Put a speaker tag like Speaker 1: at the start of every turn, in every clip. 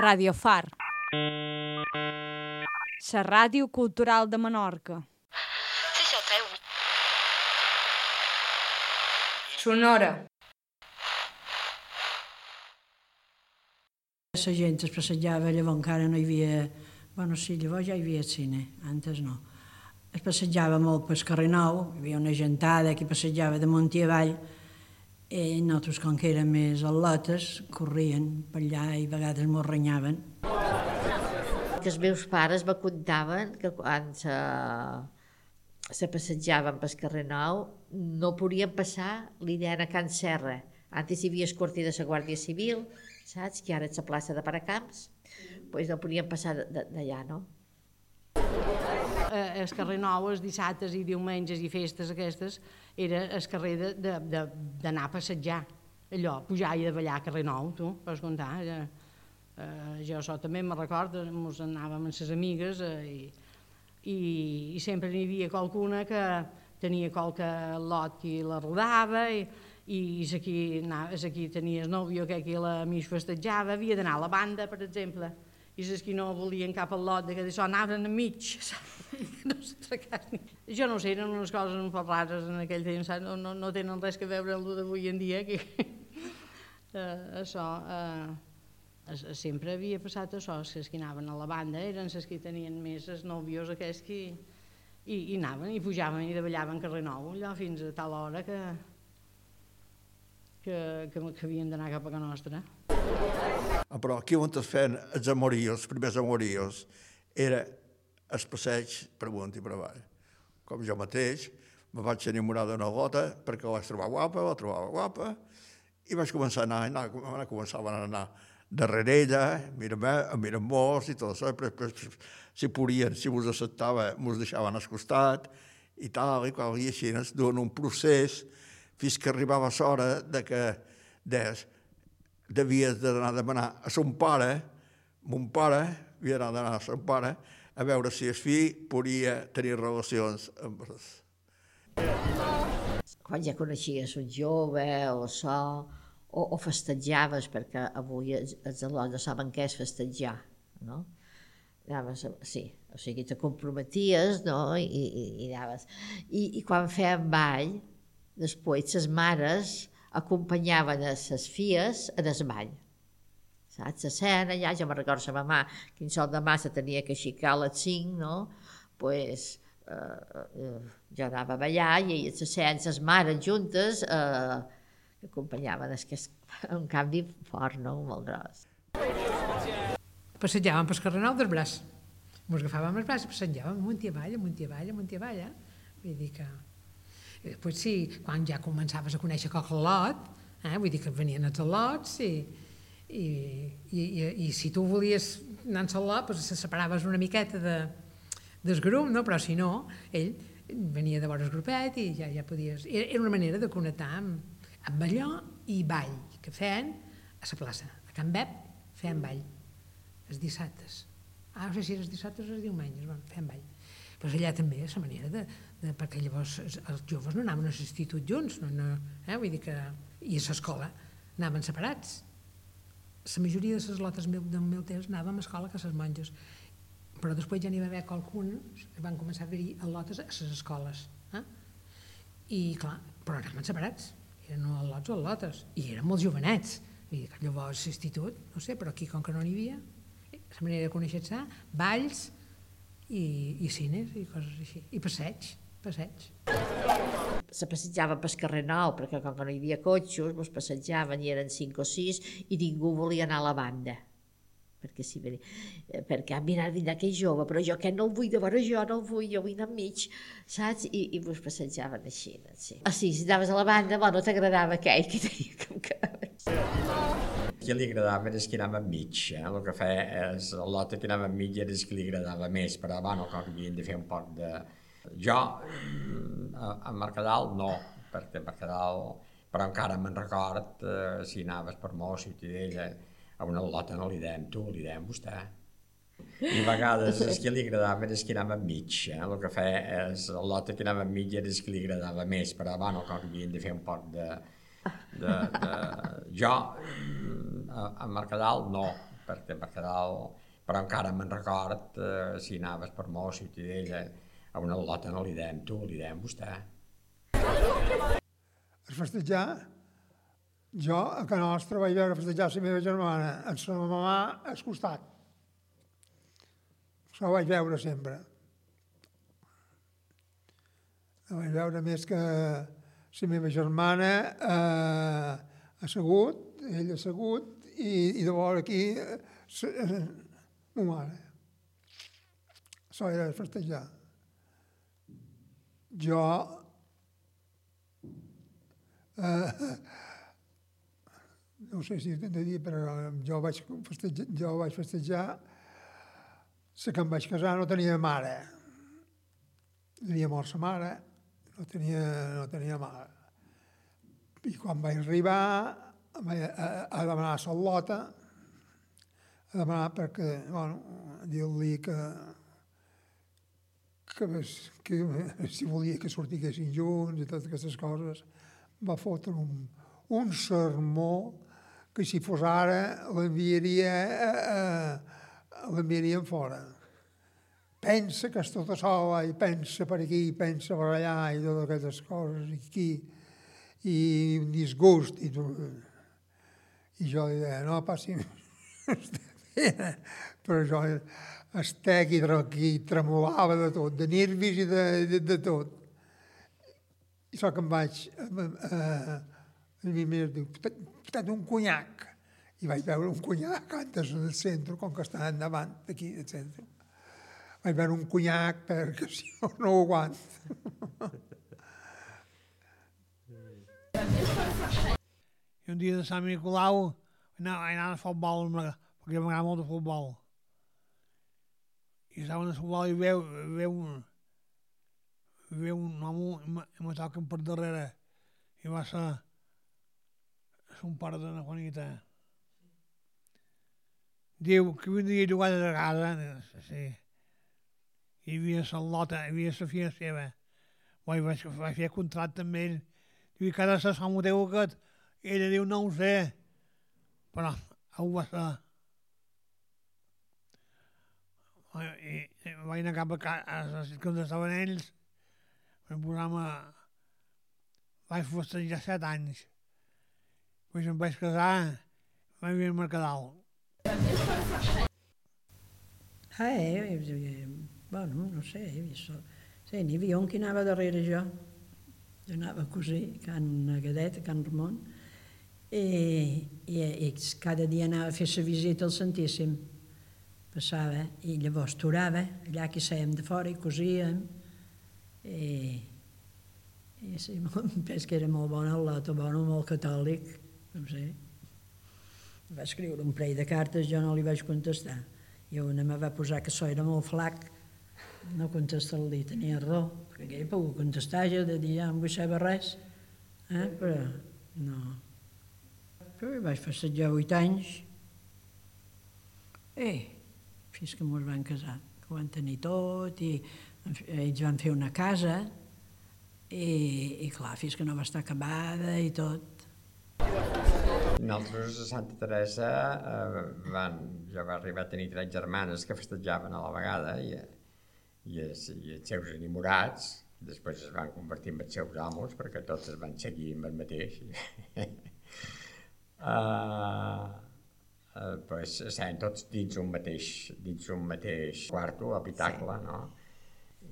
Speaker 1: Radio Far. La ràdio cultural de Menorca.
Speaker 2: Sonora.
Speaker 3: La gent es passejava, llavors encara no hi havia... Bueno, sí, llavors ja hi havia cine, antes no. Es passejava molt pel carrer Nou, hi havia una gentada que passejava de munt i avall, i nosaltres, com que érem més al·lotes, corrien per allà i a vegades m'ho renyaven.
Speaker 4: Que els meus pares me contaven que quan se, se passejaven pel carrer Nou no podien passar l'Irene a Can Serra. Antes hi havia el quartier de la Guàrdia Civil, saps? Que ara és la plaça de Paracamps. Doncs pues no podien passar d'allà, no?
Speaker 5: eh, el carrer Nou, els dissabtes i diumenges i festes aquestes, era el carrer d'anar a passejar. Allò, pujar i de ballar a carrer Nou, tu, pots contar. Eh, eh, jo això també me recordo, ens anàvem amb les amigues eh, i, i, i sempre n'hi havia qualcuna que tenia qualque lot que la rodava i, i aquí, aquí tenia el nòvio que aquí la mig festejava, havia d'anar a la banda, per exemple, i els que no volien cap al lot, que d'això anaven a mig, no. Jo no sé, eren unes coses un poc rares en aquell temps, no, no, no tenen res que veure amb el d'avui en dia, que uh, això, uh, sempre havia passat això, els que anaven a la banda eren els que tenien més els nòvios aquests que, i, i anaven i pujaven i dallaven carrer Nou, allò fins a tal hora que, que, que, que havien d'anar cap a casa nostra.
Speaker 6: Però aquí on es feien els amorillos, els primers amorillos, era el passeig per amunt i per avall. Com jo mateix, me vaig enamorar d'una gota perquè la vaig trobar guapa, la trobava guapa, i vaig començar a anar, anar, anar començaven a anar darrere ella, mira mira molts i tot això, però, si podien, si vos acceptava, mos deixaven al costat, i tal, i qual, i així, durant un procés, fins que arribava l'hora de que des, devies d'anar a demanar a son pare, mon pare havia d'anar a son pare, a veure si el fill podia tenir relacions amb els...
Speaker 4: Quan ja coneixies un jove o això, o, o festejaves, perquè avui els, els alumnes no saben què és festejar, no? Anaves, sí, o sigui, te comprometies, no?, i, i, i anaves. I, I quan feien ball, després les mares acompanyaven a les filles a desmall. Saps? A cena, ja, ja me recordo la mamà, quin sol de massa tenia que aixecar a les 5, no? pues, eh, eh, jo anava a ballar i la cena, les mares juntes, eh, acompanyaven, és que és un canvi fort, no? Molt gros.
Speaker 2: Passejàvem pel carrer Nou del braç. Ens agafàvem els braç i passejàvem amunt i avall, amunt i avall, amunt i avall, eh? Vull dir que després sí, quan ja començaves a conèixer qualque lot, eh, vull dir que venien els al·lots i, i, i, i, i si tu volies anar al lot, doncs se separaves una miqueta de, del grup, no? però si no, ell venia de vora el grupet i ja, ja podies... Era una manera de connectar amb, amb allò i ball, que feien a la plaça. A Can Bep feien ball, els dissabtes. Ah, no sé si els dissabtes o els diumenges, bueno, feien ball. Però allà també, la manera de, de, perquè llavors els joves no anaven a l'institut junts, no, no, eh? vull dir que, i a l'escola anaven separats. La majoria de les lotes meu, del meu temps anàvem a escola que a les monges, però després ja n'hi va haver qualcun, van començar a haver-hi lotes a les escoles. Eh? I clar, però anaven separats, eren o lots o lotes, i eren molt jovenets. Vull dir que llavors l'institut, no sé, però aquí com que no n'hi havia, la manera de conèixer-se, balls, i, i cines i coses així, i passeig passeig.
Speaker 4: Se passejava pel carrer Nou, perquè com que no hi havia cotxos, ens passejaven i eren cinc o sis i ningú volia anar a la banda perquè sí, eh, perquè ah, mira, vindrà aquell jove, però jo aquest no el vull de veure jo, no el vull, jo vull anar enmig, saps? I, i vos passejaven així, sí. Ah, sí, si anaves a la banda, bueno, t'agradava aquell que tenia que...
Speaker 7: Qui li agradava era que anava enmig, eh? el que feia és el lot que anava enmig era el que li agradava més, però bueno, com que havien de fer un poc de, jo, mm, a, a Mercadal, no, perquè Mercadal, però encara me'n record, eh, si anaves per Mos, Ciutadella, a una lota no li dèiem tu, li dèiem vostè. I a vegades és que li agradava era que anava enmig, eh? el que feia és el lota que anava enmig era que li agradava més, però bueno, com que havien de fer un poc de... de, de... Jo, mm, a, a Mercadal, no, perquè Mercadal, però encara me'n record, eh, si anaves per molt Ciutadella, a una lota no li dèiem tu, li dèiem vostè.
Speaker 8: Es festejar, jo a casa nostra vaig veure festejar la meva germana amb la mamà al costat. Això ho vaig veure sempre. Ho vaig veure més que la meva germana eh, assegut, ell assegut, i, i de vora aquí eh, mare. Això era festejar. Jo eh, no sé si t'he de dir, però jo vaig festejar, jo vaig festejar la que em vaig casar no tenia mare. Havia mort sa mare, no tenia, no tenia mare. I quan vaig arribar a, a, a demanar la lota, a demanar perquè, bueno, dir-li que, que, que, si volia que sortiguessin junts i totes aquestes coses, va fotre un, un sermó que si fos ara l'enviaria l'enviarien fora. Pensa que és tota sola i pensa per aquí, pensa per allà i totes aquestes coses i aquí i un disgust i, i jo li deia, no passi però jo estec i, i tremolava de tot, de nervis i de, de, de tot. I so que em vaig, a, a, mi més diu, portat un conyac. I vaig veure un conyac antes del centre, com que està endavant d'aquí del centre. Vaig veure un conyac perquè si no, no ho aguanto. I un dia de Sant Nicolau anava, anava a futbol, perquè m'agrada molt el futbol. I estava en el futbol i veu, veu, un, veu un home i me toquen per darrere i va ser son pare d'una Juanita. Diu que vindria a jugar de casa, sí. Hi havia la lota, hi havia la filla seva. Vaig, vaig, vaig fer contracte amb ell. Diu, que ara se un teu aquest. Ella diu, no ho sé. Però ho va ser. I, i vaig anar cap a, casa, a les on estaven ells. Vam posar a... Vaig festejar set anys. Pues em vaig casar, vaig vivir a Mercadal.
Speaker 3: Ah, eh, eh, bueno, no sé, he vist... Sí, n'hi havia un que anava darrere jo. Jo anava a cosir, Can Agadet, Can Ramon, i, i, i cada dia anava a fer la visita al Santíssim. Passava, i llavors torava, allà que sèiem de fora i cosíem, i, i sí, penso que era molt bon el lot, bon, molt catòlic, no sé. Va escriure un parell de cartes, jo no li vaig contestar. I una me va posar que això era molt flac, no contestar-li, tenia raó, perquè ell pogut contestar, jo de dir, ja no vull saber res, eh? però no. Però hi vaig festejar vuit anys, i fins que mos van casar, que ho van tenir tot, i ells van fer una casa, i, i clar, fins que no va estar acabada i tot,
Speaker 7: nosaltres a Santa Teresa eh, van, jo va arribar a tenir tres germanes que festejaven a la vegada i, i, els, i els seus enamorats després es van convertir en els seus amos perquè tots es van seguir amb el mateix. uh, uh, pues, estaven tots dins un mateix, dins un mateix quarto, habitacle, sí. no?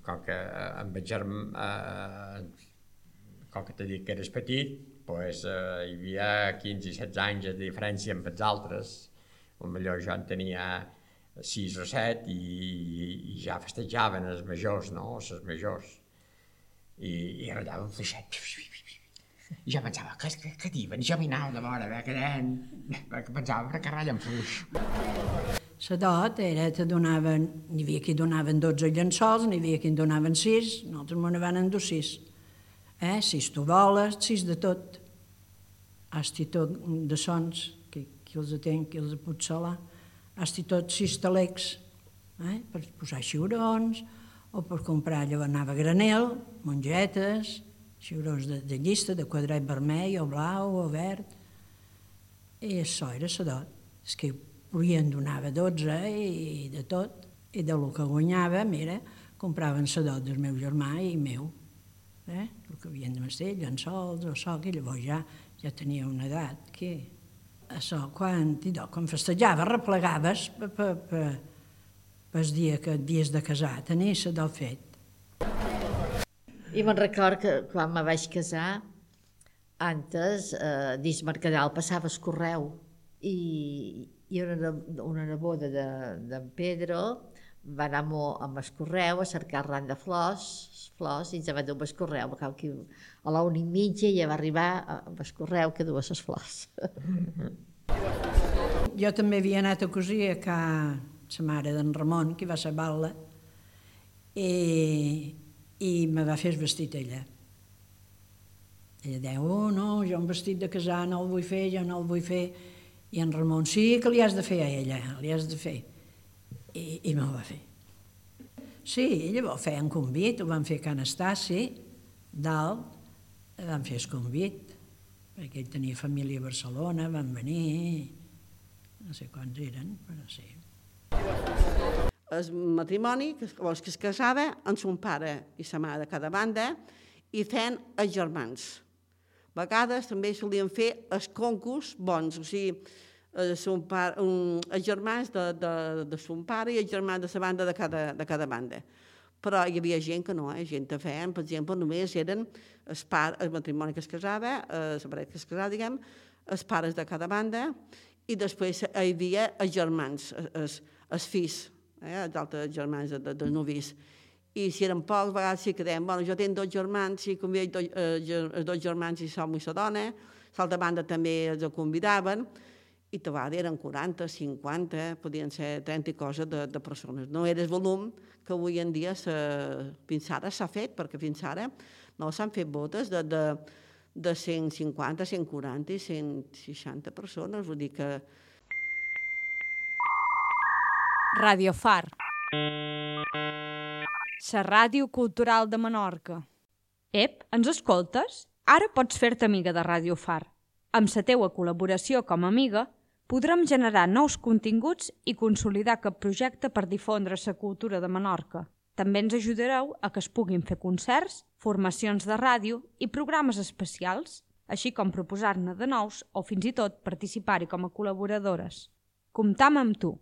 Speaker 7: Com que amb el germ, uh, com que t'he dit que eres petit, pues, eh, hi havia 15 i 16 anys de diferència amb els altres, millor jo en tenia 6 o 7 i, i, ja festejaven els majors, no?, les majors. I, i rallaven fluixet. I jo pensava, què, què, què diuen? Jo anava de que deien... Perquè pensava, que ratllen fluix.
Speaker 3: La dot era, te donaven, n'hi havia qui donaven 12 llençols, n'hi havia qui en donaven 6, nosaltres me van endur 6 eh? sis toboles, sis de tot. Hasti tot de sons, que, qui els atén, qui els pot solar. Hasti tot sis talecs, eh? per posar xiurons, o per comprar, allò anava granel, mongetes, xiurons de, de llista, de quadrat vermell, o blau, o verd. I això era la dot. És que Però en donava 12 i de tot. I de lo que guanyava, mira, compraven la del meu germà i meu. Eh? El que havien de mestir, llençols o so, que llavors ja, ja tenia una edat que això, quan, idò, quan festejava, replegaves per, per dia que et dies de casar, tenies del fet.
Speaker 4: I me'n record que quan me vaig casar, antes, eh, dins Mercadal passava el correu i, i una, una neboda d'en de, Pedro va anar amb el correu a cercar ran de flors, flors i ens va dur el correu, a la una i mitja ja va arribar amb el correu que dues les flors.
Speaker 3: Jo també havia anat a cosir a ca sa mare d'en Ramon, que va ser balla, i, i me va fer el vestit ella. Ella deia, oh no, jo un vestit de casar no el vull fer, jo no el vull fer. I en Ramon, sí que li has de fer a ella, li has de fer. I, i me'l va fer. Sí, llavors feien convit, ho van fer a Can Estasi, dalt, van fer el convit, perquè ell tenia família a Barcelona, van venir, no sé quants eren, però sí.
Speaker 9: El matrimoni, que, que es casava amb son pare i sa mare de cada banda, i feien els germans. A vegades també solien fer els concurs bons, o sigui, eh, son pare, un, els germans de, de, de son pare i els germans de la banda de cada, de cada banda. Però hi havia gent que no, eh? gent que feien, per exemple, només eren el, par, el matrimoni que es casava, eh, la parella que es casava, diguem, els pares de cada banda, i després hi havia els germans, els, els fills, eh, els altres germans de, de, novis. I si eren pocs, a vegades sí que deien, bueno, jo tinc dos germans, si convido dos, eh, dos germans i som i la dona, l'altra banda també els convidaven, i vegades eren 40, 50, podien ser 30 i coses de, de persones. No era el volum que avui en dia se, fins ara s'ha fet, perquè fins ara no s'han fet botes de, de, de 150, 140 i 160 persones, vull dir que...
Speaker 1: Radio Far. La ràdio cultural de Menorca. Ep, ens escoltes? Ara pots fer-te amiga de Radio Far. Amb la teua col·laboració com a amiga, podrem generar nous continguts i consolidar cap projecte per difondre la cultura de Menorca. També ens ajudareu a que es puguin fer concerts, formacions de ràdio i programes especials, així com proposar-ne de nous o fins i tot participar-hi com a col·laboradores. Comptam amb tu!